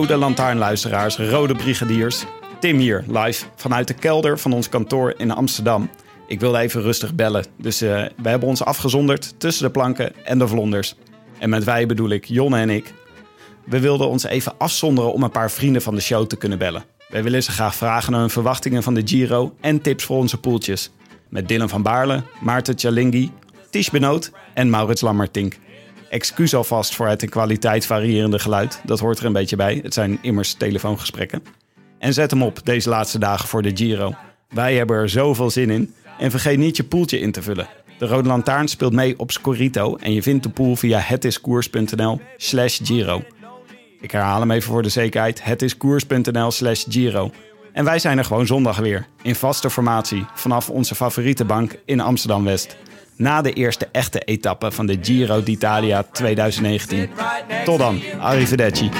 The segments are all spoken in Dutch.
Rode lantaarnluisteraars, rode brigadiers. Tim hier, live vanuit de kelder van ons kantoor in Amsterdam. Ik wilde even rustig bellen, dus uh, we hebben ons afgezonderd tussen de planken en de vlonders. En met wij bedoel ik Jonne en ik. We wilden ons even afzonderen om een paar vrienden van de show te kunnen bellen. Wij willen ze graag vragen naar hun verwachtingen van de Giro en tips voor onze poeltjes. Met Dylan van Baarle, Maarten Tjalinghi, Ties Benoot en Maurits Lammertink. Excuus alvast voor het in kwaliteit variërende geluid. Dat hoort er een beetje bij. Het zijn immers telefoongesprekken. En zet hem op deze laatste dagen voor de Giro. Wij hebben er zoveel zin in. En vergeet niet je poeltje in te vullen. De Rode Lantaarn speelt mee op Scorito en je vindt de pool via hetiskoers.nl slash Giro. Ik herhaal hem even voor de zekerheid. hetiskoers.nl slash Giro. En wij zijn er gewoon zondag weer. In vaste formatie vanaf onze favoriete bank in Amsterdam-West na de eerste echte etappe van de Giro d'Italia 2019. Tot dan, arrivederci.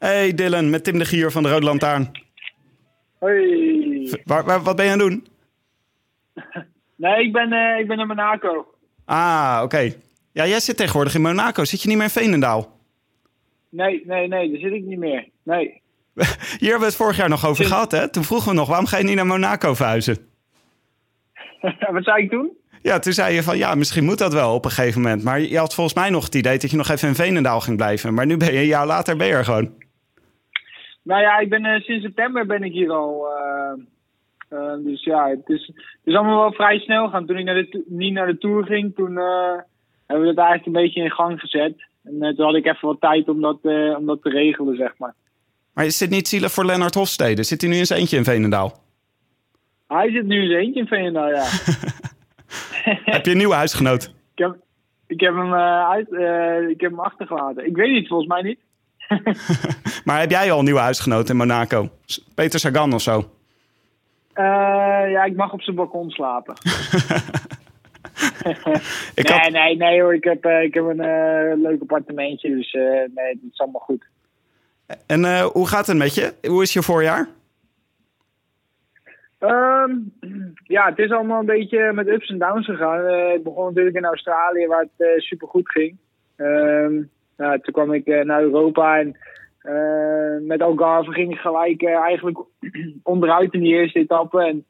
Hey Dylan, met Tim de Gier van de Rode Lantaarn. Hoi. Waar, waar, wat ben je aan het doen? Nee, ik ben, uh, ik ben in Monaco. Ah, oké. Ja, jij zit tegenwoordig in Monaco. Zit je niet meer in Veenendaal? Nee, nee, nee, daar zit ik niet meer. Nee. Hier hebben we het vorig jaar nog over gehad, hè? Toen vroegen we nog, waarom ga je niet naar Monaco verhuizen? wat zei ik toen? Ja, toen zei je van, ja, misschien moet dat wel op een gegeven moment. Maar je had volgens mij nog het idee dat je nog even in Veenendaal ging blijven. Maar nu ben je een jaar later ben je er gewoon. Nou ja, ik ben, uh, sinds september ben ik hier al. Uh, uh, dus ja, het is, het is allemaal wel vrij snel gaan. Toen ik naar de, niet naar de Tour ging, toen hebben we dat eigenlijk een beetje in gang gezet. En toen had ik even wat tijd om dat, om dat te regelen, zeg maar. Maar is dit niet zielig voor Lennart Hofstede? Zit hij nu zijn eentje in Veenendaal? Hij zit nu in zijn eentje in Veenendaal, ja. heb je een nieuwe huisgenoot? Ik heb, ik heb, hem, uit, ik heb hem achtergelaten. Ik weet niet, volgens mij niet. maar heb jij al een nieuwe huisgenoot in Monaco? Peter Sagan of zo? Uh, ja, ik mag op zijn balkon slapen. ik nee, had... nee, nee hoor. Ik heb, uh, ik heb een uh, leuk appartementje, dus nee, het is allemaal goed. En hoe gaat het met je? Hoe is je voorjaar? Um, ja, het is allemaal een beetje met ups en downs gegaan. ik begon natuurlijk in Australië, waar het super goed ging. Um, nou, toen kwam ik uh, naar Europa en uh, met Algarve ging ik gelijk uh, eigenlijk onderuit in die eerste etappe. En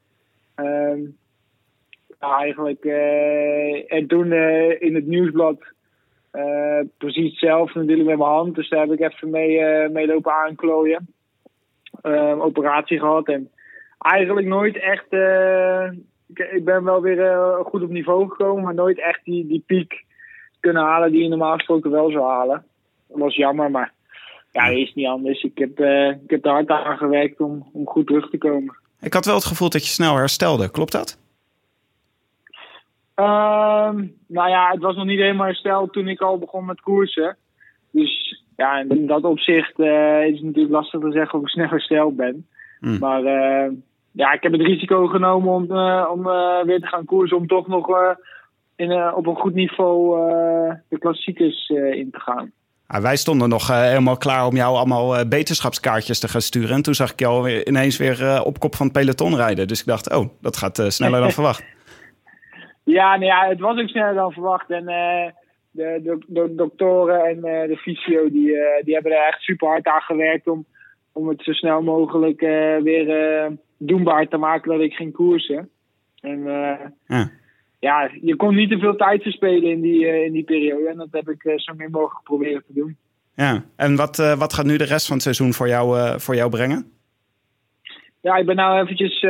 ja, eigenlijk en toen in het nieuwsblad precies hetzelfde natuurlijk met mijn hand. Dus daar heb ik even mee, mee lopen aanklooien. operatie gehad en eigenlijk nooit echt... Ik, ben wel weer goed op niveau gekomen, maar nooit echt die, die piek kunnen halen die je normaal gesproken wel zou halen. Dat was jammer, maar ja, dat is niet anders. Ik heb, uh, ik heb er hard aan gewerkt om, om goed terug te komen. Ik had wel het gevoel dat je snel herstelde, klopt dat? Um, nou ja, het was nog niet helemaal hersteld toen ik al begon met koersen. Dus ja, in dat opzicht uh, is het natuurlijk lastig te zeggen of ik snel hersteld ben. Hmm. Maar uh, ja, ik heb het risico genomen om, om weer te gaan koersen, om toch nog in, op een goed niveau de klassiekers in te gaan. Ah, wij stonden nog eh, helemaal klaar om jou allemaal eh, beterschapskaartjes te gaan sturen. En toen zag ik jou ineens weer eh, op kop van het peloton rijden. Dus ik dacht, oh, dat gaat eh, sneller dan verwacht. Ja, nou ja, het was ook sneller dan verwacht. En eh, de, de, de doktoren en eh, de fysio die, eh, die hebben er echt super hard aan gewerkt om, om het zo snel mogelijk eh, weer eh, doenbaar te maken dat ik ging koersen. En eh, Ja. Ja, je kon niet te veel tijd verspelen in die, eh, in die periode. En dat heb ik eh, zo min mogelijk proberen te doen. Ja, en wat, eh, wat gaat nu de rest van het seizoen voor jou, voor jou brengen? Ja, ik ben nou eventjes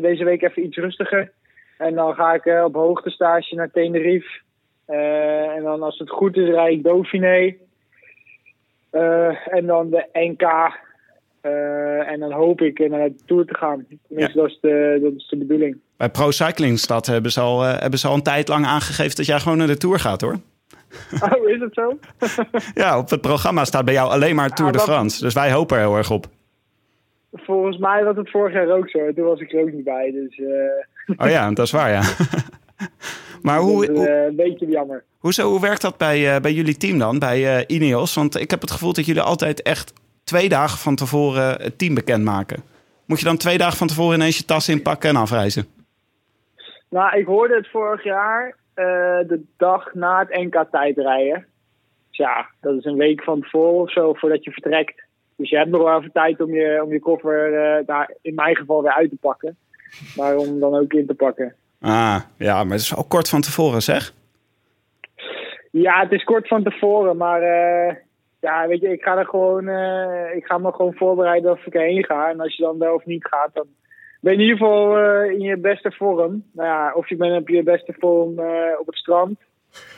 deze week even iets rustiger. En dan ga ik op hoogtestage naar Tenerife. En dan als het goed is, rijd ik Dauphiné. En dan de NK. En dan hoop ik naar de Tour te gaan. Tenminste, dat, is de, dat is de bedoeling. Bij Pro Cycling Stad hebben ze, al, eh, hebben ze al een tijd lang aangegeven dat jij gewoon naar de Tour gaat hoor. Oh, is het zo? Ja, op het programma staat bij jou alleen maar Tour de dat- France. Dus wij hopen er heel erg op. Volgens mij was het vorig jaar ook zo. Toen was ik er ook niet bij. Dus eh, Oh ja, dat is waar ja. Maar hoe, eh, een beetje jammer. hoezo, hoe werkt dat bij, bij jullie team dan, bij Ineos? Want ik heb het gevoel dat jullie altijd echt twee dagen van tevoren het team bekendmaken. Moet je dan twee dagen van tevoren ineens je tas inpakken en afreizen? Nou, ik hoorde het vorig jaar eh, de dag na het NK tijdrijden. Dus ja, dat is een week van tevoren of zo voordat je vertrekt. Dus je hebt nog wel even tijd om je, om je koffer daar in mijn geval weer uit te pakken. Maar om dan ook in te pakken. Ah, ja, maar het is al kort van tevoren zeg. Ja, het is kort van tevoren, maar eh, ja, weet je, ik ga er gewoon, ik ga me gewoon voorbereiden of ik erheen ga. En als je dan wel of niet gaat, dan ben je in ieder geval eh, in je beste vorm. Nou ja, of je bent op je beste vorm eh, op het strand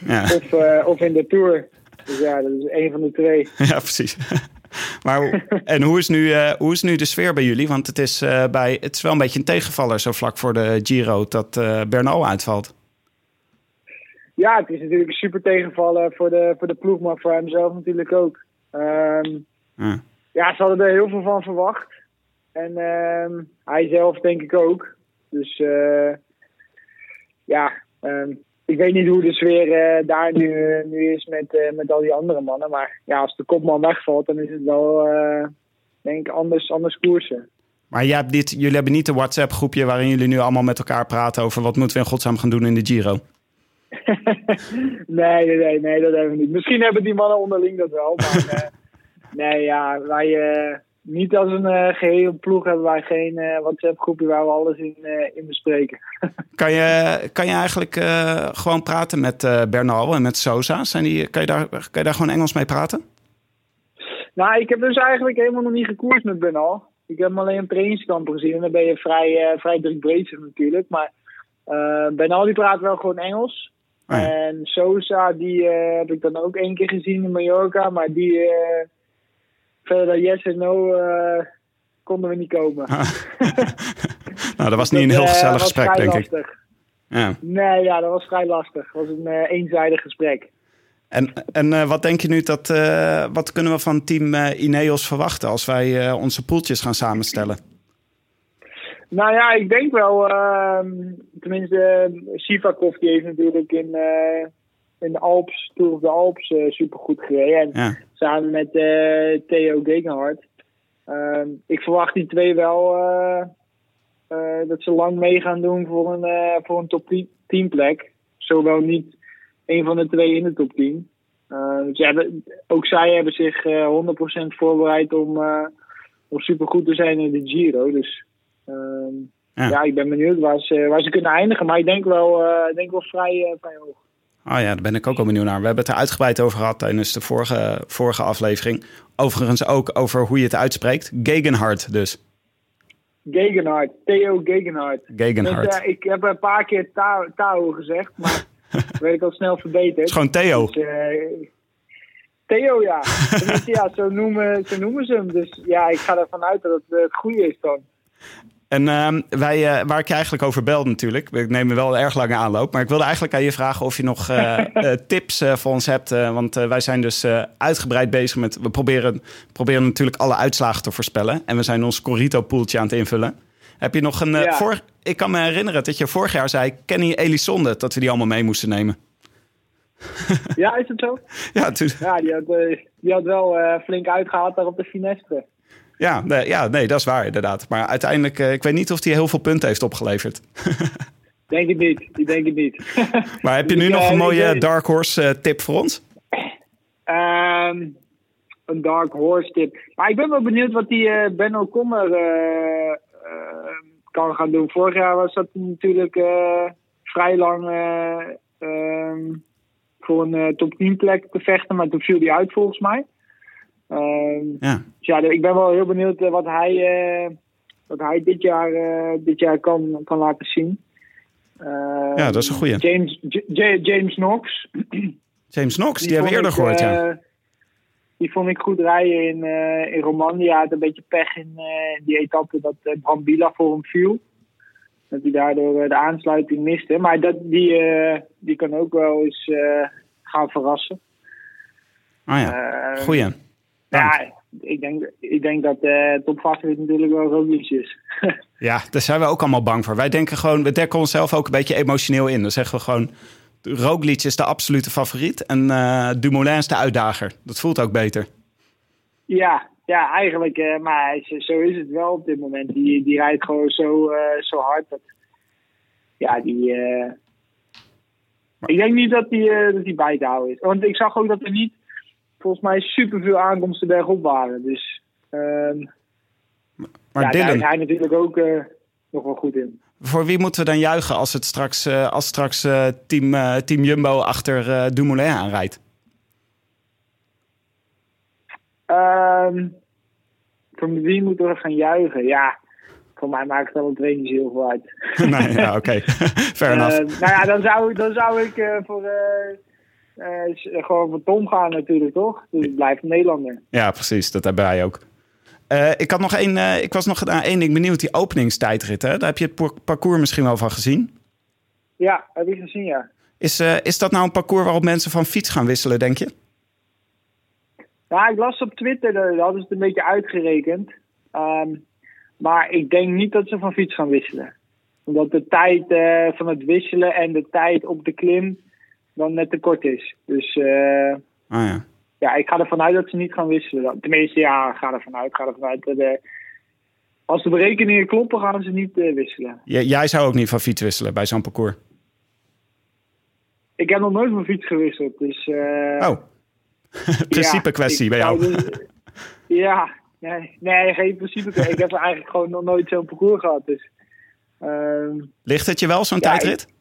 Ja, of, eh, of in de tour. Dus ja, dat is één van de twee. ja precies. Maar en hoe is, nu, hoe is nu de sfeer bij jullie? Want het is, bij, het is wel een beetje een tegenvaller zo vlak voor de Giro dat Bernal uitvalt. Ja, het is natuurlijk een super tegenvallen voor de, voor de ploeg, maar voor hemzelf natuurlijk ook. Ehm, Ja. ja, ze hadden er heel veel van verwacht. En ehm, hij zelf denk ik ook. Dus eh, ja, ehm, ik weet niet hoe de sfeer eh, daar nu, nu is met, eh, met al die andere mannen. Maar ja, als de kopman wegvalt, dan is het wel, denk ik, anders, anders koersen. Maar jij hebt niet, jullie hebben niet een WhatsApp-groepje waarin jullie nu allemaal met elkaar praten over wat moeten we in godsnaam gaan doen in de Giro. nee, nee, nee, nee, dat hebben we niet. Misschien hebben die mannen onderling dat wel, maar nee, ja, wij niet als een eh, geheel ploeg hebben wij geen eh, WhatsApp-groepje waar we alles in, eh, in bespreken. Kan je, kan je eigenlijk gewoon praten met Bernal en met Sosa? Zijn die, kan, je daar, kan je daar gewoon Engels mee praten? nou, ik heb dus eigenlijk helemaal nog niet gekoerst met Bernal. Ik heb hem alleen op trainingskamp gezien en dan ben je vrij, eh, vrij druk bezig natuurlijk. Maar eh Bernal die praat wel gewoon Engels. Oh ja. En Sosa, die heb ik dan ook één keer gezien in Mallorca, maar die verder dan yes en no eh, konden we niet komen. nou, dat was niet een heel Dat, eh, gezellig gesprek, denk ik. lastig. Ja. Nee, ja, dat was vrij lastig. Het was een eh, eenzijdig gesprek. En, en wat denk je nu dat, wat kunnen we van team Ineos verwachten als wij onze poeltjes gaan samenstellen? Nou ja, ik denk wel, ehm, tenminste, Sivakov die heeft natuurlijk in, in de Alps, Tour of de Alps, supergoed gereden. En Ja. Samen met eh, Theo Gegenhardt. Ehm, ik verwacht die twee wel eh, eh, dat ze lang mee gaan doen voor een, voor een top 10 teamplek. Zowel niet een van de twee in de top 10. Eh, dus ja, ook zij hebben zich eh 100% voorbereid om, om supergoed te zijn in de Giro. Dus ehm, Ja. ja. ik ben benieuwd waar ze, waar ze kunnen eindigen. Maar ik denk wel, denk wel vrij, vrij hoog. Oh ja, daar ben ik ook wel benieuwd naar. We hebben het er uitgebreid over gehad tijdens de vorige, vorige aflevering. Overigens ook over hoe je het uitspreekt. Gegenhard dus. Gegenhardt, Theo Gegenhardt. Gegenhard. Dus, eh, ik heb een paar keer Tao, Tao gezegd, maar dat werd ik al snel verbeterd. Het is gewoon Theo. Dus, eh, Theo, ja. Ja zo, noemen, zo noemen ze hem. Dus ja, ik ga ervan uit dat het eh, het goede is dan. En ehm, wij, eh, waar ik je eigenlijk over belde natuurlijk. Ik neem me wel een erg lange aanloop. Maar ik wilde eigenlijk aan je vragen of je nog eh, eh, tips voor ons hebt. want wij zijn dus uitgebreid bezig met... We proberen, proberen natuurlijk alle uitslagen te voorspellen. En we zijn ons Corito-poeltje aan het invullen. Heb je nog een... Ja. voor, ik kan me herinneren dat je vorig jaar zei... Kenny Elisonde, dat we die allemaal mee moesten nemen. ja, is het zo? Ja, toen, Ja, die had, die had wel flink uitgehaald daar op de Finestre. Ja, nee, ja, nee, dat is waar inderdaad. Maar uiteindelijk, eh, ik weet niet of hij heel veel punten heeft opgeleverd. Denk het niet, ik denk het niet. Maar heb je nu Ik, nog eh, een ik mooie Dark Horse eh, tip voor ons? Ehm, een Dark Horse tip. Maar ik ben wel benieuwd wat die eh Benno Kommer kan gaan doen. Vorig jaar was dat natuurlijk vrij lang eh, ehm, voor een top 10 plek te vechten. Maar toen viel die uit volgens mij. Ehm, Ja, dus ja, ik ben wel heel benieuwd eh, wat hij, eh, wat hij dit jaar, eh, dit jaar kan, kan laten zien. Ehm, Ja, dat is een goeie. James, J- J- James Knox. James Knox, die, hebben we eerder ik, gehoord, ja. Die vond ik goed rijden in, in Romandie. Had een beetje pech in die etappe dat Brambila voor hem viel. Dat hij daardoor de aansluiting miste. Maar dat, die, die kan ook wel eens gaan verrassen. Ah ja, Eh, goeie. Ja, ik denk, ik denk dat uh, topfavoriet natuurlijk wel Roglic is. Ja, daar zijn we ook allemaal bang voor. Wij denken gewoon, we dekken onszelf ook een beetje emotioneel in. Dan zeggen we gewoon, Roglic is de absolute favoriet en eh Dumoulin is de uitdager. Dat voelt ook beter. Ja, ja eigenlijk. eh, maar zo is het wel op dit moment. Die, die rijdt gewoon zo, zo hard. Dat, ja, die... ik denk niet dat die, dat die bij te houden is. Want ik zag ook dat er niet, volgens mij, superveel aankomsten bergop waren. Dus ehm Maar ja, daar Dylan, is hij natuurlijk ook eh, nog wel goed in. voor wie moeten we dan juichen als het straks, eh, als straks eh, team, team Jumbo achter Dumoulin aanrijdt? Ehm voor wie moeten we gaan juichen? Ja, voor mij maakt het alle twee niet heel veel uit. nee, ja, oké. Fair enough. Eh, nou ja, dan zou, dan zou ik voor, eh, eh, s- gewoon voor Tom gaan natuurlijk, toch? Dus het blijft een Nederlander. Ja, precies. Dat hebben wij ook. Eh, ik, had nog één, eh, ik was nog naar één ding benieuwd. Die openingstijdrit, hè? daar heb je het par- parcours misschien wel van gezien. Ja, heb ik gezien, ja. Is, eh, is dat nou een parcours waarop mensen van fiets gaan wisselen, denk je? Ja, ik las op Twitter, dat hadden ze het een beetje uitgerekend. Ehm, maar ik denk niet dat ze van fiets gaan wisselen. Omdat de tijd eh, van het wisselen en de tijd op de klim dan net te kort is. Dus eh, Ah ja. ja, ik ga ervan uit dat ze niet gaan wisselen. Tenminste, ja, ga ervan uit. Ga ervan uit dat, eh, als de berekeningen kloppen, gaan ze niet eh, wisselen. J- jij zou ook niet van fiets wisselen bij zo'n parcours. Ik heb nog nooit van fiets gewisseld, dus... eh, Oh, principe ja, kwestie ik bij jou. dus- ja, nee, nee, geen principe kwestie. Ik heb eigenlijk gewoon nog nooit zo'n parcours gehad, dus... ehm, Ligt het je wel, zo'n Ja, tijdrit?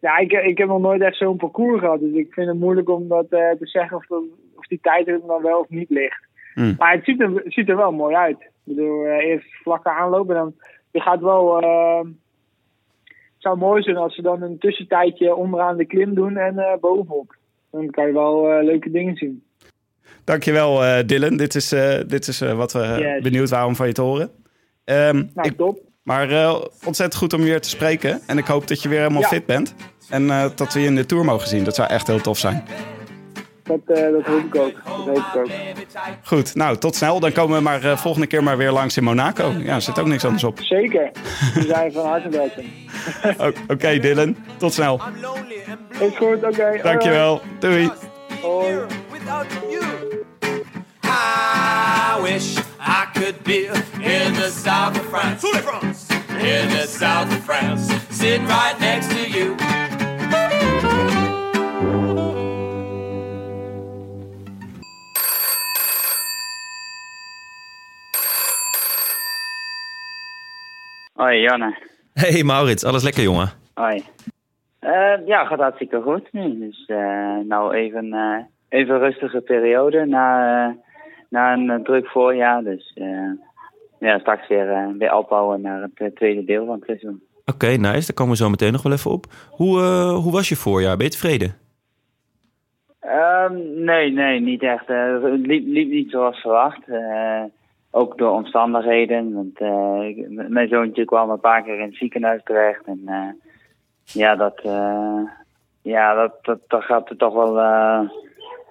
Ja, ik, ik heb nog nooit echt zo'n parcours gehad, dus ik vind het moeilijk om dat eh, te zeggen of, dat- of die tijd er dan wel of niet ligt. Hmm. Maar het ziet, er, het ziet er wel mooi uit. Ik bedoel, eh, eerst vlakke aanlopen, dan je gaat wel. eh, het zou mooi zijn als ze dan een tussentijdje onderaan de klim doen en eh, bovenop. Dan kan je wel leuke dingen zien. Dankjewel, Dylan. Dit is, dit is wat we Yes. benieuwd waren om van je te horen. Ehm, Nou, ik, top. Maar eh, ontzettend goed om je weer te spreken. En ik hoop dat je weer helemaal Ja. fit bent. En eh, dat we je in de Tour mogen zien. Dat zou echt heel tof zijn. Dat, eh, dat hoop ik ook. Dat hoop ik ook. Goed, nou, tot snel. Dan komen we maar volgende keer maar weer langs in Monaco. Ja, er zit ook niks anders op. Zeker. We zijn van harte welkom. Oké, Dylan. Tot snel. Is goed, oké. Dankjewel. Doei. Hoi. I wish I could be in the south of France. In the south of France. Sitting right next to you. Hoi, Janne. Hey Maurits, alles lekker jongen? Hoi. Eh, ja, gaat hartstikke goed nu. Dus eh, nou even, eh, even een rustige periode na, eh, na een eh, druk voorjaar. Dus eh, ja, straks weer, eh, weer opbouwen naar het tweede deel van het seizoen. Oké, nice. Daar komen we zo meteen nog wel even op. Hoe, hoe was je voorjaar? Ben je tevreden? Ehm, nee, nee, niet echt. Het liep, liep niet zoals verwacht. Ook door omstandigheden. Want eh, m- mijn zoontje kwam een paar keer in het ziekenhuis terecht. En ja, dat, ja dat, dat, dat gaat er toch wel,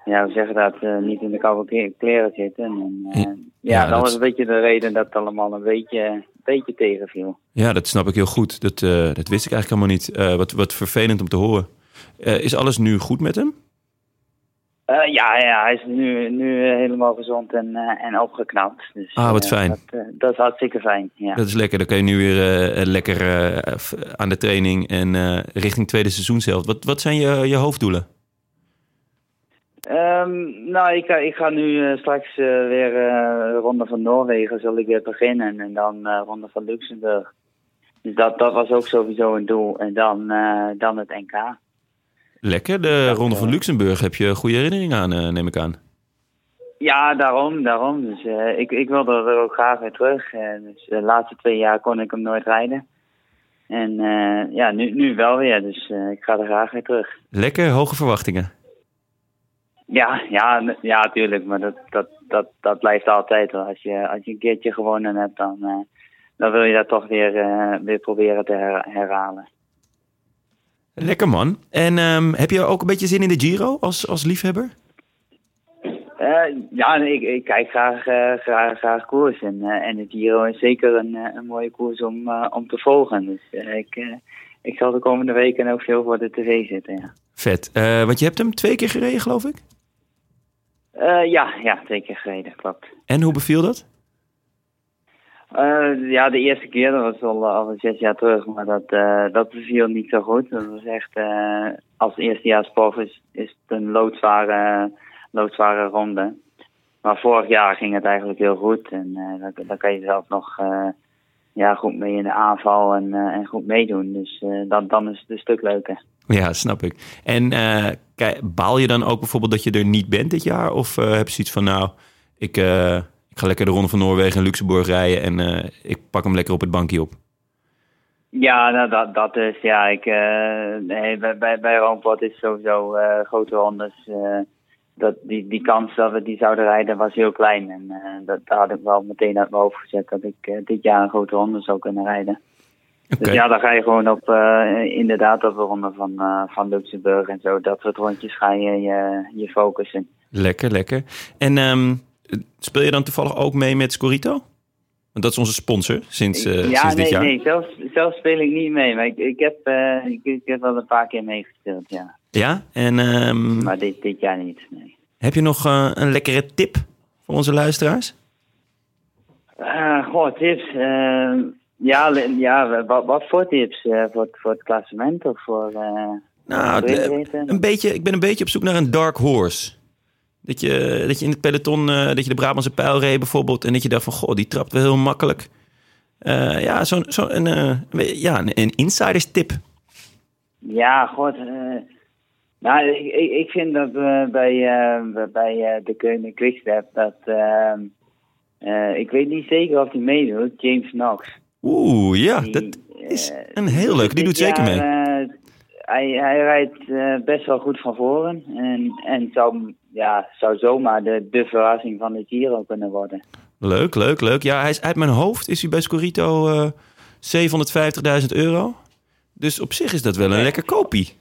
ja, we zeggen dat, eh, niet in de koude kle- kleren zitten. En, eh, Ja, ja, dat dat was een beetje de reden dat het allemaal een beetje beetje tegenviel. Ja, dat snap ik heel goed. Dat, eh, dat wist ik eigenlijk helemaal niet. Wat, wat vervelend om te horen. Is alles nu goed met hem? Ja, ja, hij is nu, nu helemaal gezond en, en opgeknapt. Dus, Ah, wat fijn. Dat, dat is hartstikke fijn, ja. Dat is lekker. Dan kan je nu weer lekker aan de training en richting tweede seizoen zelf. Wat, wat zijn je, je hoofddoelen? Ehm, nou, ik ga, ik ga nu eh, straks eh, weer de Ronde van Noorwegen zal ik weer beginnen. En dan Ronde van Luxemburg. Dus dat, dat was ook sowieso een doel. En dan, dan het NK. Lekker. De Ronde van Luxemburg heb je goede herinneringen aan, neem ik aan. Ja, daarom, daarom. Dus ik, ik wilde er ook graag weer terug. Dus de laatste twee jaar kon ik hem nooit rijden. En ja, nu, nu wel weer. Dus ik ga er graag weer terug. Lekker, hoge verwachtingen. Ja, ja, ja, tuurlijk. Maar dat, dat, dat, dat blijft altijd. Hoor. Als, je, als je een keertje gewonnen hebt, dan, eh, dan wil je dat toch weer, eh, weer proberen te her- herhalen. Lekker man. En ehm, heb je ook een beetje zin in de Giro als, als liefhebber? Eh, ja, nee, ik, ik kijk graag, graag, graag koers. En, en de Giro is zeker een, een mooie koers om, om te volgen. Dus ik, ik zal de komende weken ook veel voor de tv zitten. Ja, Vet. Want je hebt hem twee keer gereden, geloof ik. Eh, ja, ja, twee keer gereden, klopt. En hoe beviel dat? Eh, ja, de eerste keer, dat was al, al zes jaar terug, maar dat, eh dat beviel niet zo goed. Dat was echt, eh, als eerstejaarsprof is, is het een loodzware, loodzware ronde. Maar vorig jaar ging het eigenlijk heel goed en daar kan je zelf nog ja, goed mee in de aanval en, eh, en goed meedoen. Dus eh, dan, dan is het een stuk leuker. Ja, snap ik. En kijk, baal je dan ook bijvoorbeeld dat je er niet bent dit jaar? Of heb je zoiets van, nou, ik, eh, ik ga lekker de Ronde van Noorwegen en Luxemburg rijden en ik pak hem lekker op het bankje op? Ja, nou, dat, dat is, ja, ik, nee, bij, bij, bij Roompot is sowieso grote rondes. eh, dat, die, die kans dat we die zouden rijden was heel klein. En eh, dat, daar had ik wel meteen uit mijn hoofd gezet dat ik eh, dit jaar een grote ronde zou kunnen rijden. Dus ja, dan ga je gewoon op, eh, inderdaad op de ronde van, van Luxemburg en zo. Dat soort rondjes ga je je, je focussen. Lekker, lekker. En ehm, speel je dan toevallig ook mee met Scorito? Want dat is onze sponsor sinds, ja, sinds nee, dit jaar. nee, zelf, zelf speel ik niet mee. Maar ik, ik, heb, ik, ik heb wel een paar keer meegespeeld, ja. Ja, en ehm, Maar dit, dit jaar niet, nee. heb je nog eh, een lekkere tip voor onze luisteraars? Eh goh, tips. Eh, ja, ja wat, wat voor tips? Eh, voor, het- voor het klassement of voor... Nou, de- een beetje, ik ben een beetje op zoek naar een dark horse. Dat je, dat je in het peloton, dat je de Brabantse pijl reed bijvoorbeeld... en dat je dacht van, goh, die trapt wel heel makkelijk. Ja, zo'n zo een, eh, een ja, een, een insiders tip. Ja, god. Nou, ik, ik, vind dat we bij, eh, bij eh, de Keunen Quickstep dat... ehm, eh, ik weet niet zeker of hij meedoet, James Knox. Oeh, ja, Die, dat is een heel leuk. Die doet zeker mee. hij, hij rijdt best wel goed van voren. En, en zou, ja, zou zomaar de, de verrassing van de Giro kunnen worden. Leuk, leuk, leuk. Ja, hij is uit mijn hoofd is hij bij Scorito eh 750.000 euro. Dus op zich is dat wel een lekker kopie.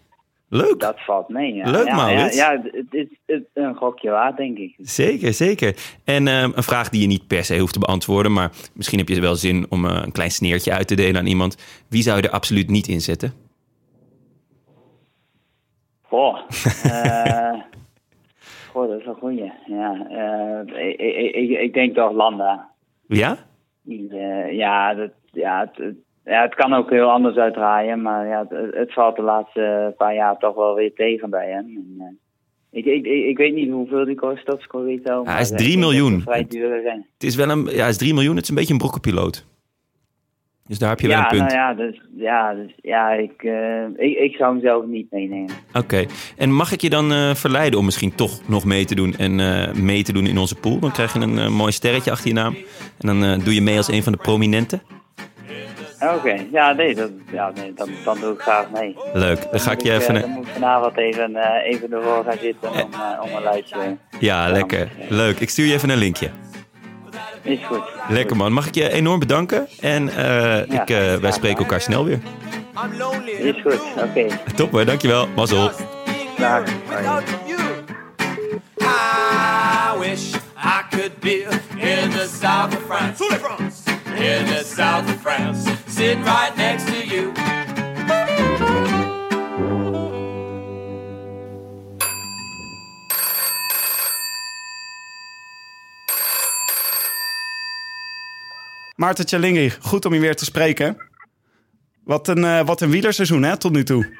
Leuk. Dat valt mee. Ja. Leuk, ja, ja, het is het is een gokje waard, denk ik. Zeker, zeker. En ehm, een vraag die je niet per se hoeft te beantwoorden, maar misschien heb je wel zin om eh, een klein sneertje uit te delen aan iemand. Wie zou je er absoluut niet in zetten? Goh. goh, dat is een goeie. Ja, eh, ik, ik, ik, ik denk toch Landa. Ja? Ja, dat, ja, het- ja, het kan ook heel anders uitdraaien, maar ja, het, het valt de laatste paar jaar toch wel weer tegen bij hem. En, eh, ik, ik, ik, weet niet hoeveel die kost op Scorito. hij is maar, 3 eh, ik denk dat miljoen. Vrij ren. Het is wel een, ja, hij is 3 miljoen. Het is een beetje een brokkenpiloot. Dus daar heb je wel Ja, een punt. nou ja, dus, ja, dus, ja ik, eh, ik, ik zou hem zelf niet meenemen. Oké. En mag ik je dan eh, verleiden om misschien toch nog mee te doen en mee te doen in onze pool? Dan krijg je een mooi sterretje achter je naam. En dan doe je mee als een van de prominenten. Oké, ja, nee, dat, ja nee dan, dan doe ik graag mee. Leuk. Dan ga ik je even... eh, Dan moet ik vanavond even, eh, even ervoor gaan zitten om, eh, om een lijstje. Ja, lekker. Leuk. Ik stuur je even een linkje. Is goed. Lekker man. Mag ik je enorm bedanken? En eh, ik, eh, wij spreken elkaar snel weer. I'm lonely. Is goed, oké. Top hoor, dankjewel. Mazzel. Dag. I wish I could be in the south of France. in the south of France, sitting right next to you. Maarten Tjallingi, goed om je weer te spreken. Wat een, eh, wat een wielerseizoen hè, tot nu toe.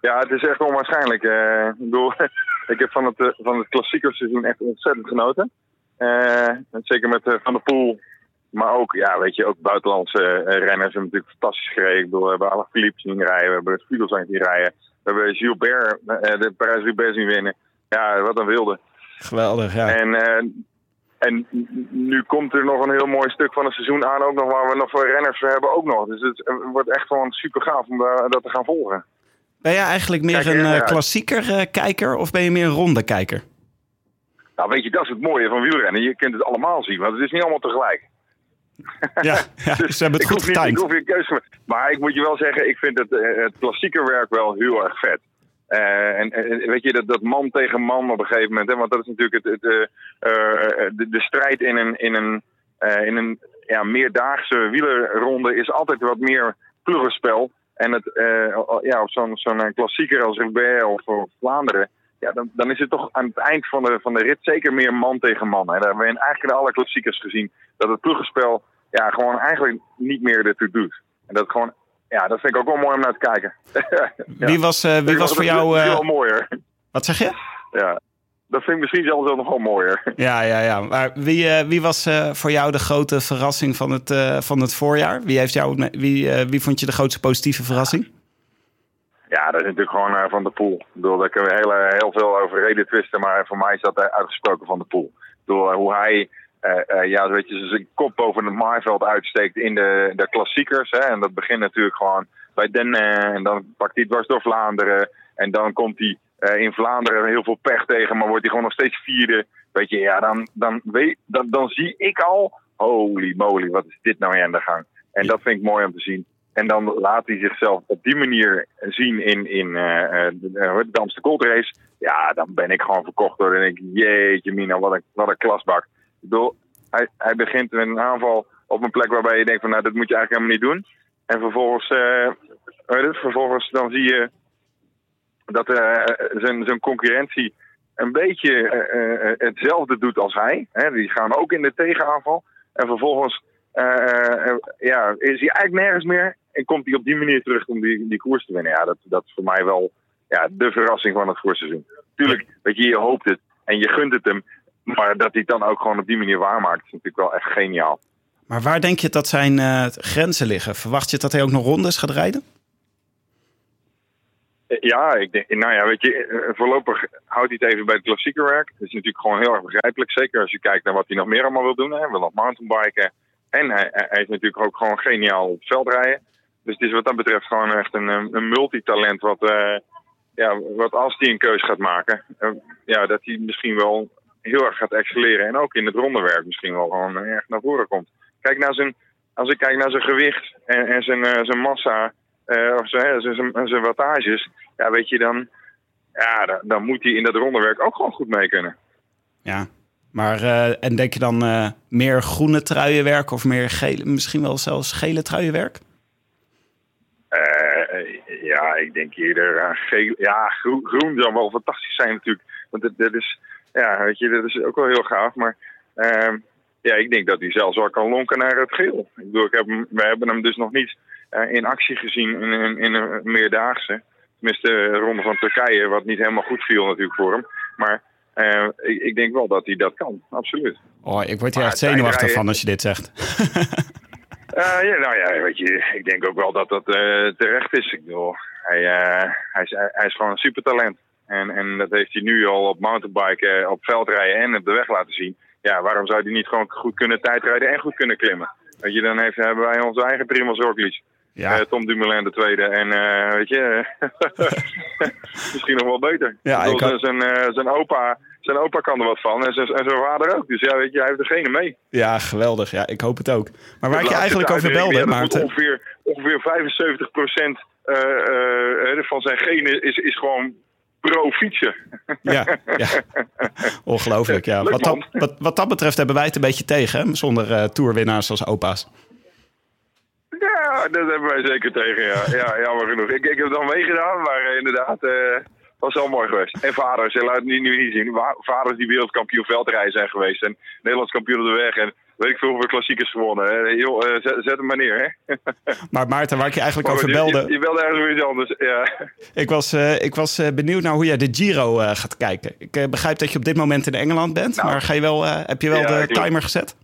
Ja, het is echt onwaarschijnlijk. Eh, ik bedoel, ik heb van het, eh, van het klassieke seizoen echt ontzettend genoten. Eh, en zeker met eh, Van der Poel. Maar ook, ja, weet je, ook buitenlandse eh, renners hebben natuurlijk fantastisch gereden. Ik bedoel, we hebben alle Philippe zien rijden, we hebben Fugelsang zien rijden. We hebben Gilbert eh, de Parijs-Roubaix zien winnen. Ja, wat een wilde. Geweldig, ja. En, eh, en nu komt er nog een heel mooi stuk van het seizoen aan, ook nog waar we nog veel renners voor hebben ook nog. Dus het wordt echt gewoon super gaaf om da- dat te gaan volgen. Ben jij eigenlijk meer Kijk er een klassieker kijker of ben je meer een ronde kijker? Nou, weet je, dat is het mooie van wielrennen. Je kunt het allemaal zien, want het is niet allemaal tegelijk. Ja, ja Dus ze hebben het ik goed ik getimed. hoef keuze meer. Maar ik moet je wel zeggen, ik vind het, eh, het klassieke werk wel heel erg vet. Eh, en, en weet je, dat, dat man tegen man op een gegeven moment. Hè, want dat is natuurlijk het, het, eh, de, de strijd in een, in een, in een ja, meerdaagse wielerronde is altijd wat meer pluggenspel. En het, ja, op zo'n zo'n klassieker als Roubaix of, of Vlaanderen. Ja, dan, dan is het toch aan het eind van de, van de rit zeker meer man tegen man. Hè. Daar hebben we in eigenlijk in alle klassiekers gezien. Dat het pluggenspel ja, gewoon eigenlijk niet meer ertoe doet. En dat gewoon, ja, dat vind ik ook wel mooi om naar te kijken. Ja. Wie was, eh, wie was voor jou... eh, mooier. wat zeg je? Ja. Dat vind ik misschien zelfs wel nog wel mooier. Ja, ja, ja. Maar wie, eh, wie was voor jou de grote verrassing van het, van het voorjaar? Wie, heeft jou, wie, wie vond je de grootste positieve verrassing? Ja, dat is natuurlijk gewoon eh, Van de Poel. Ik bedoel, daar kunnen we heel, eh, heel veel over reden twisten, maar voor mij is dat eh, uitgesproken Van de Poel. Ik bedoel, eh, hoe hij ja, weet je, zijn kop boven het maaiveld uitsteekt in de, de klassiekers. Hè? En dat begint natuurlijk gewoon bij Den en dan pakt hij dwars door Vlaanderen. En dan komt hij in Vlaanderen heel veel pech tegen, maar wordt hij gewoon nog steeds vierde. Weet je, ja, dan, dan, weet, dan, dan zie ik al, holy moly, wat is dit nou aan de gang? En dat vind ik mooi om te zien. En dan laat hij zichzelf op die manier zien in, in eh, de, eh, de Amsterdam Gold. Ja, dan ben ik gewoon verkocht door. En ik, jeetje mina, wat een, wat een klasbak. Ik bedoel, hij, hij begint met een aanval op een plek waarbij je denkt van, nou, dat moet je eigenlijk helemaal niet doen. En vervolgens, het, vervolgens dan zie je dat eh, zijn, zijn concurrentie een beetje hetzelfde doet als hij. Hè, die gaan ook in de tegenaanval. En vervolgens ja, is hij eigenlijk nergens meer. En komt hij op die manier terug om die, die koers te winnen. Ja, dat, dat is voor mij wel ja, de verrassing van het voorseizoen. Tuurlijk, weet je, je hoopt het en je gunt het hem. Maar dat hij het dan ook gewoon op die manier waarmaakt, is natuurlijk wel echt geniaal. Maar waar denk je dat zijn eh, grenzen liggen? Verwacht je dat hij ook nog rondes gaat rijden? Eh, Ja, ik denk, nou ja, weet je, eh, voorlopig houdt hij het even bij het klassieke werk. Dat is natuurlijk gewoon heel erg begrijpelijk. Zeker als je kijkt naar wat hij nog meer allemaal wil doen. Hij wil nog mountainbiken. En hij, hij is natuurlijk ook gewoon geniaal op het veld rijden. Dus het is wat dat betreft gewoon echt een, eh, een multitalent. Wat, eh, ja, wat als hij een keus gaat maken, eh, ja, dat hij misschien wel heel erg gaat excelleren. En ook in het rondewerk misschien wel gewoon eh, erg naar voren komt. Kijk naar zijn, als ik kijk naar zijn gewicht en, en zijn, eh, zijn massa, eh, of zijn, zijn, zijn, wattages, ja, weet je, dan, ja, dan, moet hij in dat rondewerk ook gewoon goed mee kunnen. Ja. Maar, eh, en denk je dan eh, meer groene truienwerk of meer gele, misschien wel zelfs gele truienwerk? Eh, ja, ik denk eerder aan geel. Ja, groen, groen zou wel fantastisch zijn natuurlijk. Want dat, dat is, ja, weet je, dat is ook wel heel gaaf. Maar ehm, ja, ik denk dat hij zelfs wel kan lonken naar het geel. Ik bedoel, ik heb hem, we hebben hem dus nog niet eh, in actie gezien in, in, in een meerdaagse. Tenminste, de ronde van Turkije, wat niet helemaal goed viel natuurlijk voor hem. Maar eh, ik, ik denk wel dat hij dat kan, absoluut. Oh, ik word hier Maar echt zenuwachtig van als je dit zegt. Eh, ja, nou ja, weet je, ik denk ook wel dat dat eh, terecht is. Ik bedoel, hij, eh, hij, is, hij is gewoon een supertalent. En, en dat heeft hij nu al op mountainbiken, op veldrijden en op de weg laten zien. Ja, waarom zou hij niet gewoon goed kunnen tijdrijden en goed kunnen klimmen? Weet je, dan heeft, hebben wij onze eigen Primoz Roglic. Ja. Tom Dumoulin de tweede. En eh, weet je, misschien nog wel beter. Ja, had- zijn, zijn, opa, zijn opa kan er wat van en zijn, en zijn vader ook. Dus ja, weet je, hij heeft degene mee. Ja, geweldig. Ja, ik hoop het ook. Maar waar ik je eigenlijk over belde, ja, Maarten. Ongeveer, ongeveer 75% eh, eh, van zijn genen is, is gewoon pro-fietsen. Ja, ja. ongelooflijk. Ja. Wat, dat, wat, wat dat betreft hebben wij het een beetje tegen, hè? zonder eh tourwinnaars als opa's. Ja, dat hebben wij zeker tegen, ja. Ja, jammer genoeg. Ik, ik heb het dan meegedaan, maar inderdaad, was wel mooi geweest. En vaders, je laat het nu, nu niet zien. Vaders die wereldkampioen veldrijden zijn geweest. En Nederlands kampioen op de weg. En weet ik veel hoeveel klassiekers gewonnen. Eh, joh, eh, zet, zet hem maar neer, hè. Maar Maarten, waar ik je eigenlijk over je- belde... Je, je belde ergens weer iets anders, ja. Ik was, eh, ik was benieuwd naar hoe jij de Giro gaat kijken. Ik begrijp dat je op dit moment in Engeland bent, maar ga je wel, heb je wel Nou. Ja, de klopt. timer gezet?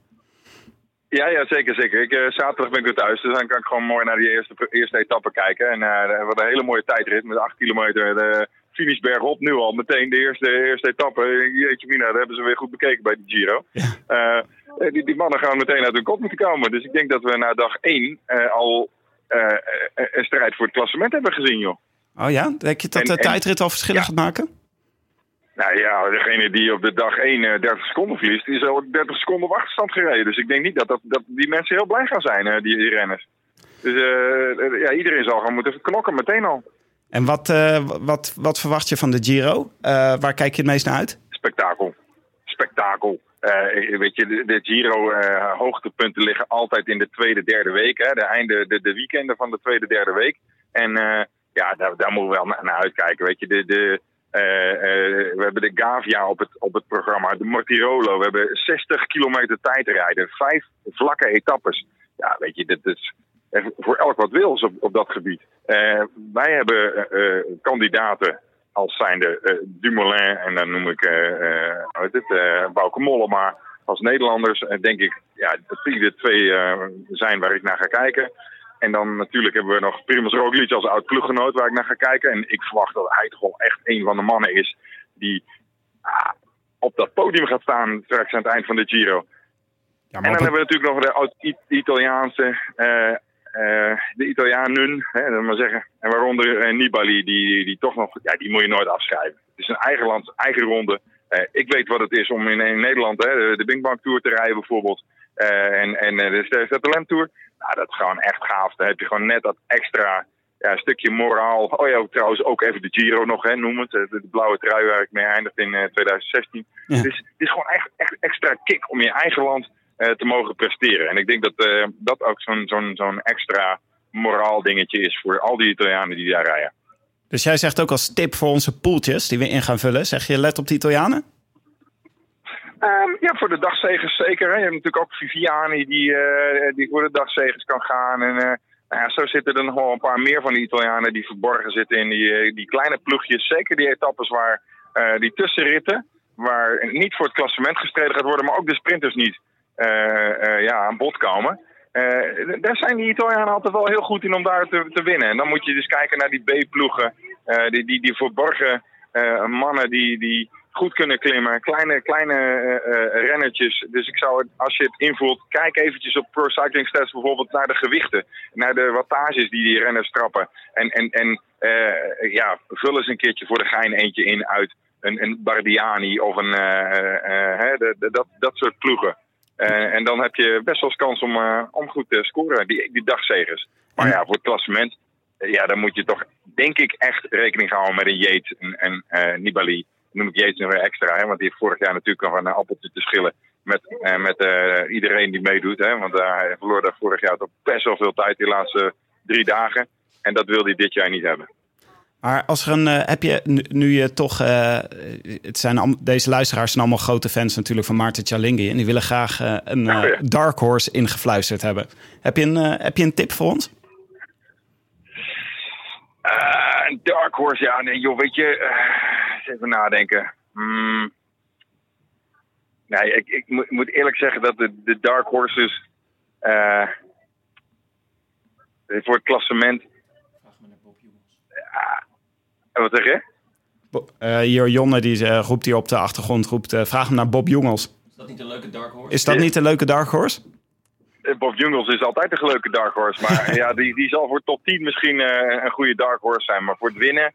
Ja, ja, zeker, zeker. Ik, zaterdag ben ik weer thuis, dus dan kan ik gewoon mooi naar die eerste, eerste etappe kijken. En eh wat een hele mooie tijdrit met 8 kilometer. De finish bergop nu al, meteen de eerste, eerste etappe. Jeetje mina, dat hebben ze weer goed bekeken bij de Giro. Eh, die, die mannen gaan meteen uit hun kop moeten komen. Dus ik denk dat we na dag 1 eh, al eh, eh, een strijd voor het klassement hebben gezien, joh. Oh ja? Denk je dat En- de tijdrit al verschillen Ja. gaat maken? Nou ja, degene die op de dag 1 eh, 30 seconden verliest, die is al 30 seconden op achterstand gereden. Dus ik denk niet dat, dat, dat die mensen heel blij gaan zijn, eh, die, die renners. Dus eh, eh, ja, iedereen zal gaan moeten knokken meteen al. En wat, eh, wat, wat verwacht je van de Giro? Eh, waar kijk je het meest naar uit? Spektakel. Spektakel. Eh, weet je, de, de Giro eh, hoogtepunten liggen altijd in de tweede, derde week. Hè? De, einde, de, de weekenden van de tweede, derde week. En ja, daar, daar moeten we wel naar, naar uitkijken. Weet je, de, de, we hebben de Gavia op het, op het programma, de Mortirolo. We hebben 60 kilometer tijdrijden, vijf vlakke etappes. Ja, weet je, dit is voor elk wat wils op, op dat gebied. Eh, wij hebben eh, eh, kandidaten als zijnde eh Dumoulin en dan noem ik eh Bauke Mollema. Als Nederlanders denk ik ja, dat die de twee zijn waar ik naar ga kijken. En dan natuurlijk hebben we nog Primoz Roglic als oud ploeggenoot waar ik naar ga kijken. En ik verwacht dat hij toch wel echt een van de mannen is die ah, op dat podium gaat staan straks aan het eind van de Giro. Ja, En dan op hebben we natuurlijk nog de oud-Italiaanse, eh, de Italianen, hè, dat maar zeggen. En waaronder eh, Nibali, die, die toch nog, ja, die moet je nooit afschrijven. Het is een eigen land, eigen ronde. Eh, ik weet wat het is om in, in Nederland hè, de, de Bing Bang Tour te rijden bijvoorbeeld. Eh, en en eh, de Ster Talent Tour. Nou, dat is gewoon echt gaaf. Dan heb je gewoon net dat extra ja, stukje moraal. Oh ja, trouwens ook even de Giro nog, hè, noem het. Eh, De, de blauwe trui waar ik mee eindigde in eh, 2016. Ja. Dus het is gewoon echt, echt extra kick om je eigen land eh, te mogen presteren. En ik denk dat eh, dat ook zo'n zo'n zo'n extra moraal dingetje is voor al die Italianen die daar rijden. Dus jij zegt ook als tip voor onze poeltjes die we in gaan vullen, zeg je let op de Italianen? Ehm, ja, voor de dagzegers zeker. Hè. Je hebt natuurlijk ook Viviani die, eh, die voor de dagzegers kan gaan. En eh, nou ja, zo zitten er nog wel een paar meer van die Italianen die verborgen zitten in die, eh, die kleine ploegjes. Zeker die etappes waar eh, die tussenritten, waar niet voor het klassement gestreden gaat worden, maar ook de sprinters niet eh, eh, ja, aan bod komen. Eh, daar zijn die Italianen altijd wel heel goed in om daar te, te winnen. En dan moet je dus kijken naar die B-ploegen, eh, die, die, die verborgen eh, mannen die, die goed kunnen klimmen. Kleine, kleine eh, eh, rennertjes. Dus ik zou, als je het invult, kijk eventjes op Pro Cycling Stats bijvoorbeeld naar de gewichten. Naar de wattages die die renners trappen. En, en, en eh, ja, vul eens een keertje voor de gein eentje in uit een, een Bardiani of een, eh, eh, de- dat, dat soort ploegen. Eh, en dan heb je best wel eens kans om, eh, om goed te scoren, die, die dagzegers. Maar ja, voor het klassement, eh, ja, dan moet je toch, denk ik, echt rekening houden met een Yates en, en Nibali. Noem ik Yates nog weer extra, hè, want die heeft vorig jaar natuurlijk nog een appeltje te schillen met, met iedereen die meedoet. Hè, want hij verloor daar vorig jaar toch best wel veel tijd, die laatste drie dagen. En dat wil hij dit jaar niet hebben. Maar als er een, eh, heb je nu, nu je toch, eh, het zijn al, deze luisteraars zijn allemaal grote fans natuurlijk van Maarten Cialinghi en die willen graag eh, een dark horse ingefluisterd hebben. Heb je een, heb je een tip voor ons? Eh, een Dark Horse, ja, nee, joh, weet je, even nadenken. Hmm. Nee, ik, ik moet, moet eerlijk zeggen dat de, de Dark Horses eh, voor het klassement. Wat zeg je? Eh, hier, Jonne die eh, roept hier op de achtergrond, roept, eh, vraag hem naar Bob Jongels. Is dat niet een leuke dark horse? Is dat niet een leuke dark horse? Bob Jungels is altijd een leuke Dark Horse, maar ja, die, die zal voor top 10 misschien eh, een goede Dark Horse zijn. Maar voor het winnen,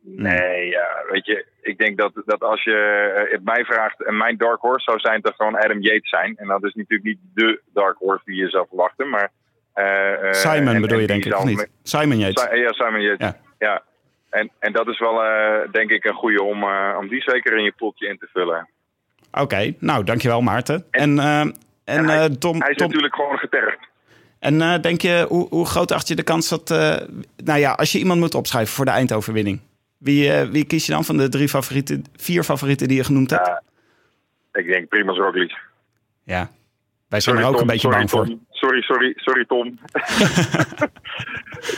nee, ja, weet je, ik denk dat, dat als je het mij vraagt en mijn Dark Horse zou zijn, dat gewoon Adam Yates zijn. En dat is natuurlijk niet de Dark Horse die je zou verwachten, maar... eh, eh, Simon en- bedoel en je denk ik, of niet? Simon Yates. Si- ja, Simon Yates. Ja. Ja. En, en dat is wel, eh, denk ik, een goede om, eh, om die zeker in je poeltje in te vullen. Oké, nou dankjewel Maarten. En, eh, en, hij, Tom, hij is Tom natuurlijk gewoon getergd. en denk je, hoe, hoe groot acht je de kans dat... nou ja, als je iemand moet opschrijven voor de eindoverwinning. Wie, wie kies je dan van de drie favorieten, vier favorieten die je genoemd hebt? Ik denk Primoz Roglic. Ja, wij zijn er ook een beetje sorry, bang voor. Sorry, sorry, sorry Tom.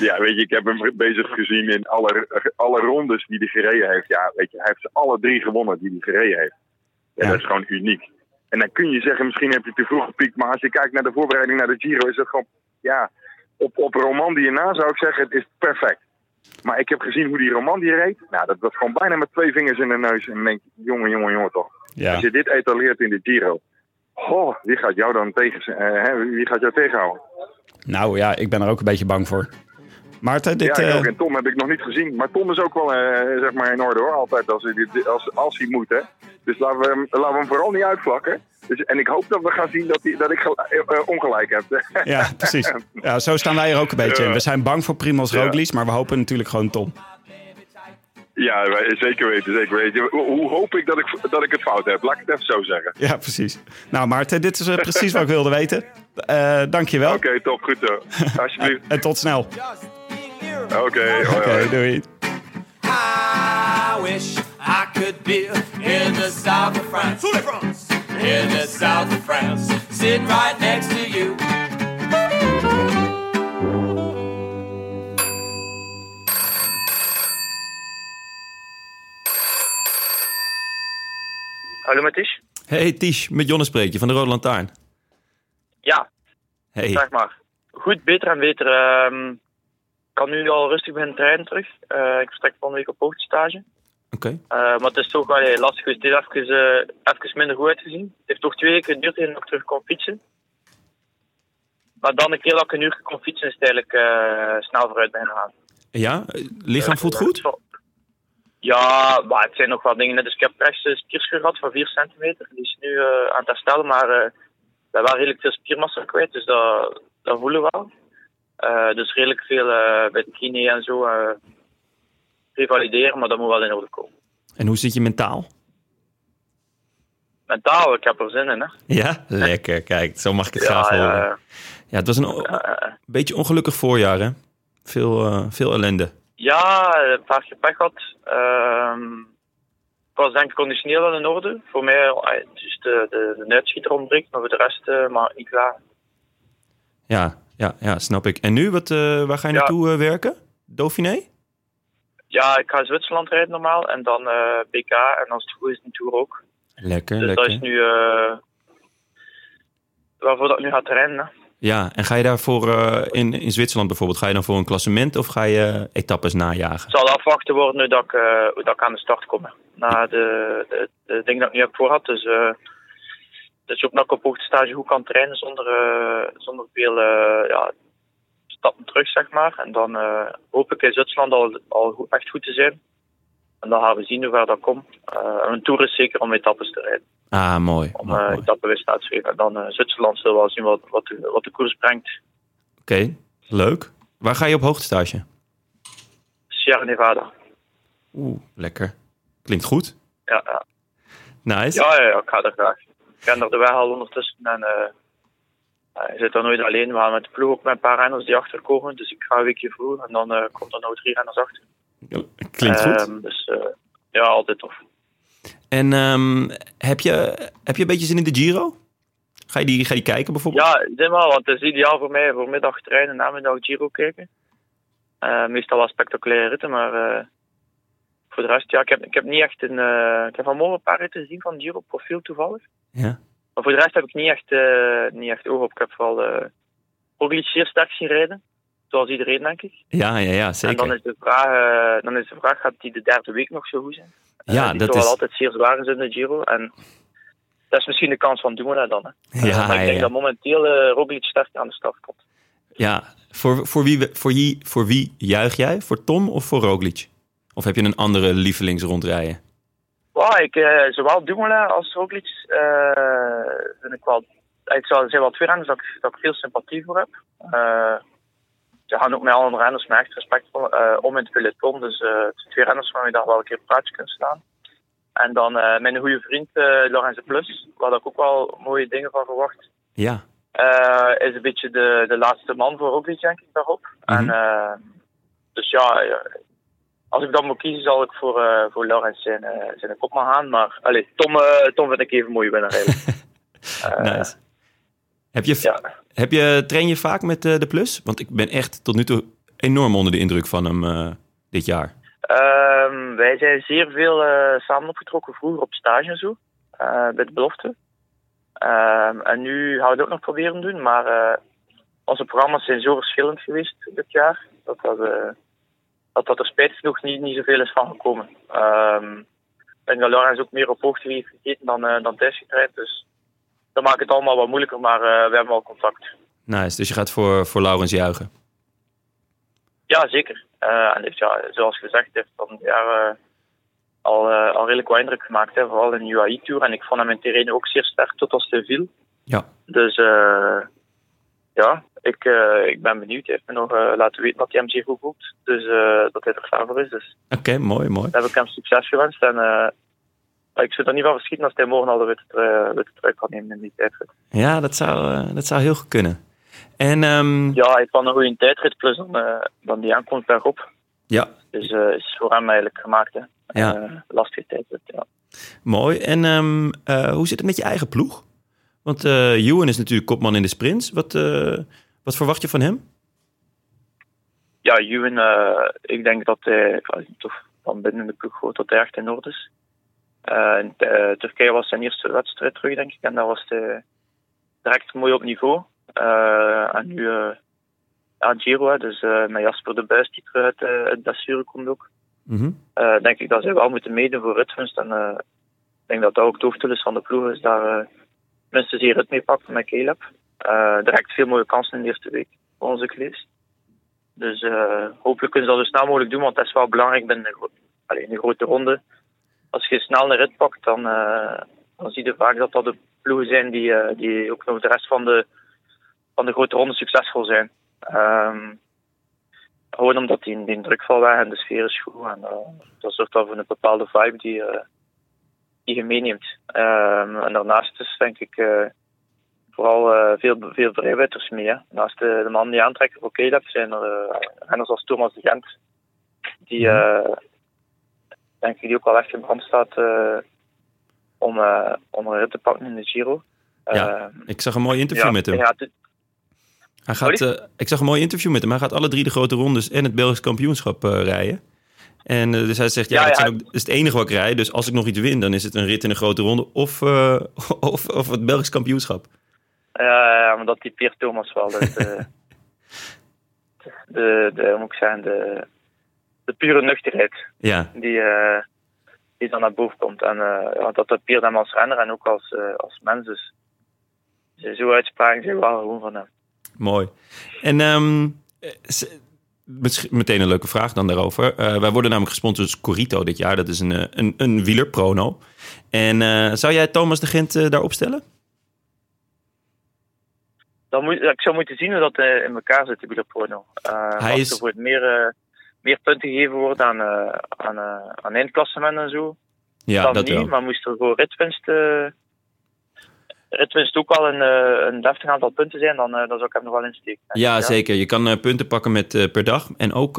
ja, weet je, ik heb hem bezig gezien in alle, alle rondes die hij gereden heeft. Ja, weet je, hij heeft ze alle drie gewonnen die hij gereden heeft. Ja. Dat is gewoon uniek. En dan kun je zeggen, misschien heb je te vroeg gepiekt. Maar als je kijkt naar de voorbereiding naar de Giro, is dat gewoon, ja, op, op Romandie na zou ik zeggen, het is perfect. Maar ik heb gezien hoe die Romandie reed. Nou, dat was gewoon bijna met twee vingers in de neus. En dan denk je, jongen, jongen, jongen toch. Ja. Als je dit etaleert in de Giro. Goh, wie gaat jou dan tegen, eh, hè, wie gaat jou tegenhouden? Nou ja, ik ben er ook een beetje bang voor. Maarten, dit... ja, eh, ook. En Tom heb ik nog niet gezien. Maar Tom is ook wel eh, zeg maar in orde hoor. Altijd als hij, als, als hij moet. Hè. Dus laten we, hem, laten we hem vooral niet uitvlakken. Dus, en ik hoop dat we gaan zien dat, dat ik gel- ongelijk heb. Ja, precies. Ja, zo staan wij er ook een beetje in. We zijn bang voor Primoz Ja. Roglic, maar we hopen natuurlijk gewoon Tom. Ja, zeker weten, zeker weten. Hoe, hoop ik dat, ik dat ik het fout heb? Laat ik het even zo zeggen. Ja, precies. Nou Maarten, dit is eh, precies wat ik wilde weten. Eh Dank je wel. Oké, top. Goed zo. Alsjeblieft. En tot snel. Oké, Oké, hoi. doei. I wish I could be in the south of France. In the south of France. Sitting right next to you. Hallo Mathies? Hey Tish, met Jonne spreek je van de Rode Lantaarn. Ja, Hey. zeg maar. Goed, beter en beter. Ehm, ik kan nu al rustig beginnen trainen terug. Eh, ik vertrek van week op hoogtestage. Oké. Eh, maar het is toch wel eh, lastig geweest. Het heeft even, even minder goed uitgezien. Het heeft toch twee weken geduurd en ik terug kon fietsen. Maar dan een keer dat ik een uur kon fietsen, is het eigenlijk snel vooruit beginnen gaan. Ja, lichaam voelt goed? Ja, maar het zijn nog wel dingen. Dus ik heb rechts een spierscheur gehad van 4 centimeter. Die is nu eh, aan het herstellen, maar eh we hebben wel redelijk veel spiermassa kwijt. Dus dat, dat voelen we wel. Eh, dus redelijk veel eh, bij de kine en zo eh, revalideren, maar dat moet wel in orde komen. En hoe zit je mentaal? Mentaal, ik heb er zin in. Hè. Ja, lekker. Kijk, zo mag ik het Ja, graag horen. ja. Ja, het was een beetje ongelukkig voorjaar, hè? Veel, eh, veel ellende. Ja, een paar keer pech gehad. Ehm, ik was denk ik conditioneel wel in orde. Voor mij, eh, dus de, de, de uitschieter ontbreekt, maar voor de rest eh, maar niet klaar. Ja, ja, ja, snap ik. En nu, wat, eh, waar ga je Ja. naartoe eh, werken? Dauphiné? Ja, ik ga Zwitserland rijden normaal en dan BK en als het goed is een Tour ook. Lekker, dus lekker. dat is nu waarvoor dat ik nu ga trainen. Hè. Ja, en ga je daarvoor eh, in, in Zwitserland bijvoorbeeld, ga je dan voor een klassement of ga je etappes najagen? Het zal afwachten worden nu dat ik, eh, hoe dat ik aan de start kom. Na de, de, de dingen dat ik nu heb voorgehad. Dus, eh dus ook ik op hoogtestage goed kan trainen zonder, zonder veel ja, stappen terug, zeg maar. En dan hoop ik in Zwitserland al, al goed- echt goed te zijn. En dan gaan we zien hoe ver dat komt. Een tour is zeker om etappes te rijden. Ah, mooi. Om mooi, eh mooi. etappenwist uit te. En dan eh, Zwitserland zullen we wel zien wat, wat, de, wat de koers brengt. Oké, leuk. Waar ga je op hoogtestage? Sierra Nevada. Oeh, lekker. Klinkt goed. Ja, ja. Nice. Ja, ja, ja, ik ga er graag. Ik ken er de weg al ondertussen en eh, eh, je zit er nooit alleen. We gaan met de ploeg ook met een paar renners die achterkomen. Dus ik ga een weekje vroeg en dan eh komt er nou drie renners achter. Klinkt goed. Ehm, dus ja, altijd tof. En ehm, heb, je, heb je een beetje zin in de Giro? Ga je die, ga je die kijken bijvoorbeeld? Ja, zeg maar, want het is ideaal voor mij voor middag trainen, namiddag Giro kijken. Eh, meestal wel spectaculaire ritten, maar eh, voor de rest, ja, ik heb, ik heb niet echt een. eh, ik heb vanmorgen een paar ritten gezien van Giro profiel toevallig. Ja. Maar voor de rest heb ik niet echt, niet echt oog op. Ik heb vooral uh, Roglic zeer sterk zien rijden. Zoals iedereen, denk ik. Ja, ja, ja, zeker. En dan is de vraag, eh, dan is de vraag gaat die de derde week nog zo goed zijn? Ja, Uh, die dat toch wel is... altijd zeer zwaar is in de Giro. En dat is misschien de kans van Dumoulin dan. Hè. Ja, maar ik ja, denk ja. dat momenteel uh, Roglic sterk aan de start komt. Ja, voor, voor, wie, voor, wie, voor wie juich jij? Voor Tom of voor Roglic? Of heb je een andere lievelings rondrijden? Wow, ik, uh, zowel Dumoulin als Roglic uh, vind ik wel... Het zijn wel twee renners dat ik, dat ik veel sympathie voor heb. Uh, ja, gaan ook met alle renners met echt respect om in het peloton. Dus uh, twee renners waarmee je daar wel een keer een praatje kunt staan. En dan uh, mijn goede vriend Lorenzo Plus, waar ik ook wel mooie dingen van verwacht. Ja. is een beetje de, de laatste man voor Roglic, denk ik, daarop. Mm -hmm. En, dus ja, als ik dan moet kiezen, zal ik voor, uh, voor Laurens zijn, uh, zijn kopman gaan. Maar allez, Tom, uh, Tom vind ik even een mooie winnaar eigenlijk. nice. Heb je, ja. Heb je, train je vaak met de Plus? Want ik ben echt tot nu toe enorm onder de indruk van hem dit jaar. Um, wij zijn zeer veel samen opgetrokken vroeger op stage en zo. bij de belofte. Um, en nu gaan we het ook nog proberen doen. Maar onze programma's zijn zo verschillend geweest dit jaar. Dat dat dat er spijtig genoeg niet, niet zoveel is van gekomen. Um, ik denk dat Laurens ook meer op hoogte gekeken dan, uh, dan thuis getraind. Dus dat maakt het allemaal wat moeilijker, maar uh, we hebben wel contact. Nice, dus je gaat voor, voor Laurens juichen? Ja, zeker. Uh, en heeft, ja, zoals gezegd, heeft dan ja, al, al redelijk wat indruk gemaakt. Hè, vooral in de UAE-tour. En ik vond hem in terrein ook zeer sterk tot als hij viel. Ja. Dus ja, ik, uh, ik ben benieuwd. Hij heeft me nog uh, laten weten dat hij hem zeer goed voelt. Dus uh, dat hij er klaar voor is. Dus Oké, okay, mooi, mooi. Dan heb ik hem succes gewenst. En ik zou er niet van verschieten als hij morgen al de witte trui, trui kan nemen in die tijdrit. Ja, dat zou, dat zou heel goed kunnen. En, um... Ja, hij wel een goede tijdrit plus dan, dan die aankomst bergop. Ja. Dus is voor hem eigenlijk gemaakt. Hè. Ja. lastige tijdrit, ja. Mooi. En um, hoe zit het met je eigen ploeg? Want uh, Ewan is natuurlijk kopman in de sprints. Wat, uh, wat verwacht je van hem? Ja, Ewan, uh, ik denk dat hij toch van binnen de ploeg gewoon tot echt in orde is. In Turkije was zijn eerste wedstrijd terug, denk ik. En daar was hij direct mooi op niveau. en nu ja, Giro, dus met Jasper de Buis die terug uit het blessure komt ook. Mm -hmm. denk ik dat zij wel moeten meedoen voor Rutfunst. En ik denk dat dat ook het hoofddoel is van de ploeg. Is daar minstens hier het mee pakt met Caleb. Direct veel mooie kansen in de eerste week voor onze gelezen. Dus uh, hopelijk kunnen ze dat zo snel mogelijk doen, want dat is wel belangrijk binnen de, allee, in de grote ronde. Als je snel een rit pakt, dan, uh, dan zie je vaak dat dat de ploegen zijn die, uh, die ook nog de rest van de, van de grote ronde succesvol zijn. Um, gewoon omdat die, die druk valt weg en de sfeer is goed. En dat zorgt dan voor een bepaalde vibe die, die je meeneemt. Um, en daarnaast is denk ik vooral uh, veel, veel vrijwitters mee. Hè. Naast de, de man die aantrekken voor Caleb zijn er uh, renners als Thomas de Gent. Die denk ik die ook wel echt in brand staat om, om een rit te pakken in de Giro. Ja, Ehm, ik zag een mooi interview ja, met hem. Ja, Hij gaat, eh, ik zag een mooi interview met hem. Hij gaat alle drie de grote rondes en het Belgisch kampioenschap eh, rijden. En eh, dus hij zegt, ja, Ja, dat, ja. zijn ook, dat is het enige wat ik rijd. Dus als ik nog iets win, dan is het een rit in een grote ronde of, eh, of, of het Belgisch kampioenschap. Ja, maar dat typeert Thomas wel. Dus, de, de, moet ik zeggen, de, de pure nuchterheid Ja, die, eh, die dan naar boven komt. En eh, ja, dat typeert hem als renner en ook als, eh, als mens. Dus zo uitspraken zijn wel gewoon van hem. mooi. En ehm, eh, meteen een leuke vraag dan daarover. Wij worden namelijk gesponsord door Corito dit jaar. Dat is een, een, een wielerprono. En zou jij Thomas de Gent eh, daar opstellen? Dan moet, ik zou moeten zien hoe dat in elkaar zit, de wielerporno. Uh, Hij is- er wordt meer, meer punten gegeven worden aan, eh aan, eh aan eindklassement en zo. Ja, dat niet, wel. maar moest er voor ritwinst, eh ritwinst ook al een, een deftig aantal punten zijn, dan, dan zou ik hem nog wel insteken. Ja, zeker. Je kan punten pakken met, per dag. En ook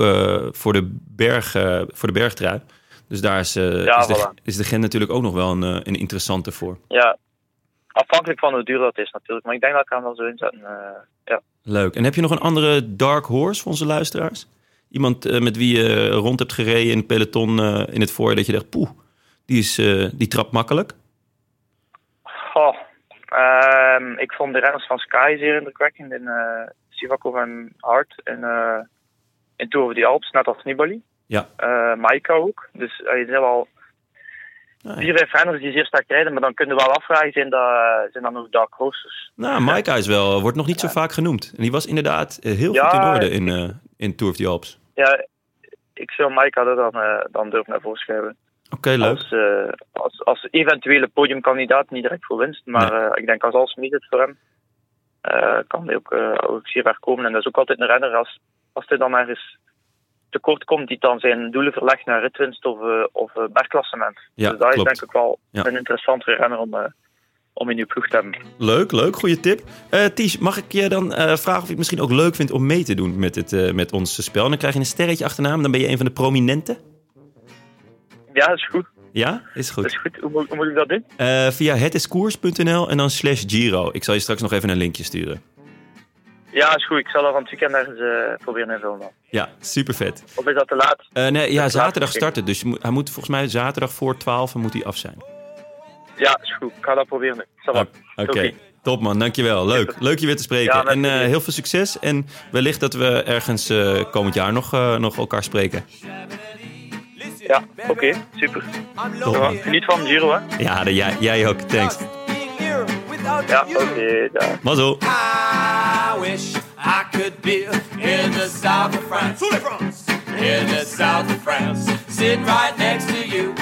voor, de berg, voor de bergtrui. Dus daar is, Ja, is, de, is de Gent natuurlijk ook nog wel een, een interessante voor. Ja, afhankelijk van hoe duur dat is natuurlijk. Maar ik denk dat ik hem wel zo inzetten. ja. Leuk. En heb je nog een andere dark horse voor onze luisteraars? Iemand eh, met wie je rond hebt gereden in het peloton eh, in het voorjaar dat je dacht, poeh, die, is, eh, die trapt makkelijk. Goh, ehm, ik vond de renners van Sky zeer indrukwekkend in uh, Sivakov en Hart in, eh in Tour of the Alps, net als Nibali. Ja. Eh Maika ook. Dus uh, je zijn wel Ah, vier, vijf renners die zeer sterk rijden, maar dan kunnen we wel afvragen, zijn dat, zijn dat nog dark horses? Nou, Maika is wel, wordt nog niet zo vaak genoemd. En die was inderdaad heel Ja, goed in orde in, in Tour of the Alps. Ja, ik zou Maika er dan, eh, dan durven naar voren. Oké, leuk. Als, eh, als, als eventuele podiumkandidaat, niet direct voor winst. Maar eh, ik denk als als het voor hem, kan hij ook, ook zeer ver komen. En dat is ook altijd een renner als, als hij dan ergens tekort komt, die dan zijn doelen verlegt naar ritwinst of, of bergklassement. Ja, dus dat is denk ik wel Ja. een interessantere renner om, om in uw ploeg te hebben. Leuk, leuk. Goede tip. Eh Ties, mag ik je dan eh, vragen of je het misschien ook leuk vindt om mee te doen met, het, eh, met ons spel? En dan krijg je een sterretje achternaam. Dan ben je een van de prominenten. Ja, is goed. Ja, is goed. Dat is goed. Hoe, moet- hoe moet ik dat doen? Via hetiskoers.nl en dan slash Giro. Ik zal je straks nog even een linkje sturen. Ja, is goed. Ik zal dat van het weekend ergens proberen invullen. dan. Ja, super vet. Of is dat te laat? Nee, ja, zaterdag starten. Dus je hij moet volgens mij zaterdag voor 12 moet hij af zijn. Ja, is goed. Ik ga dat proberen. Oké, top man, dankjewel. Leuk, leuk je weer te spreken. Ja, en eh, plezier. heel veel succes. En wellicht dat we ergens eh, komend jaar nog, eh, nog elkaar spreken. Ja, oké. super. Top. Ja, Geniet van Giro, hè? Ja, de- jij, jij ook. Thanks. Ja, oké. dag. Mazzel. I wish I could be in the south of France. In the south of France, sitting right next to you.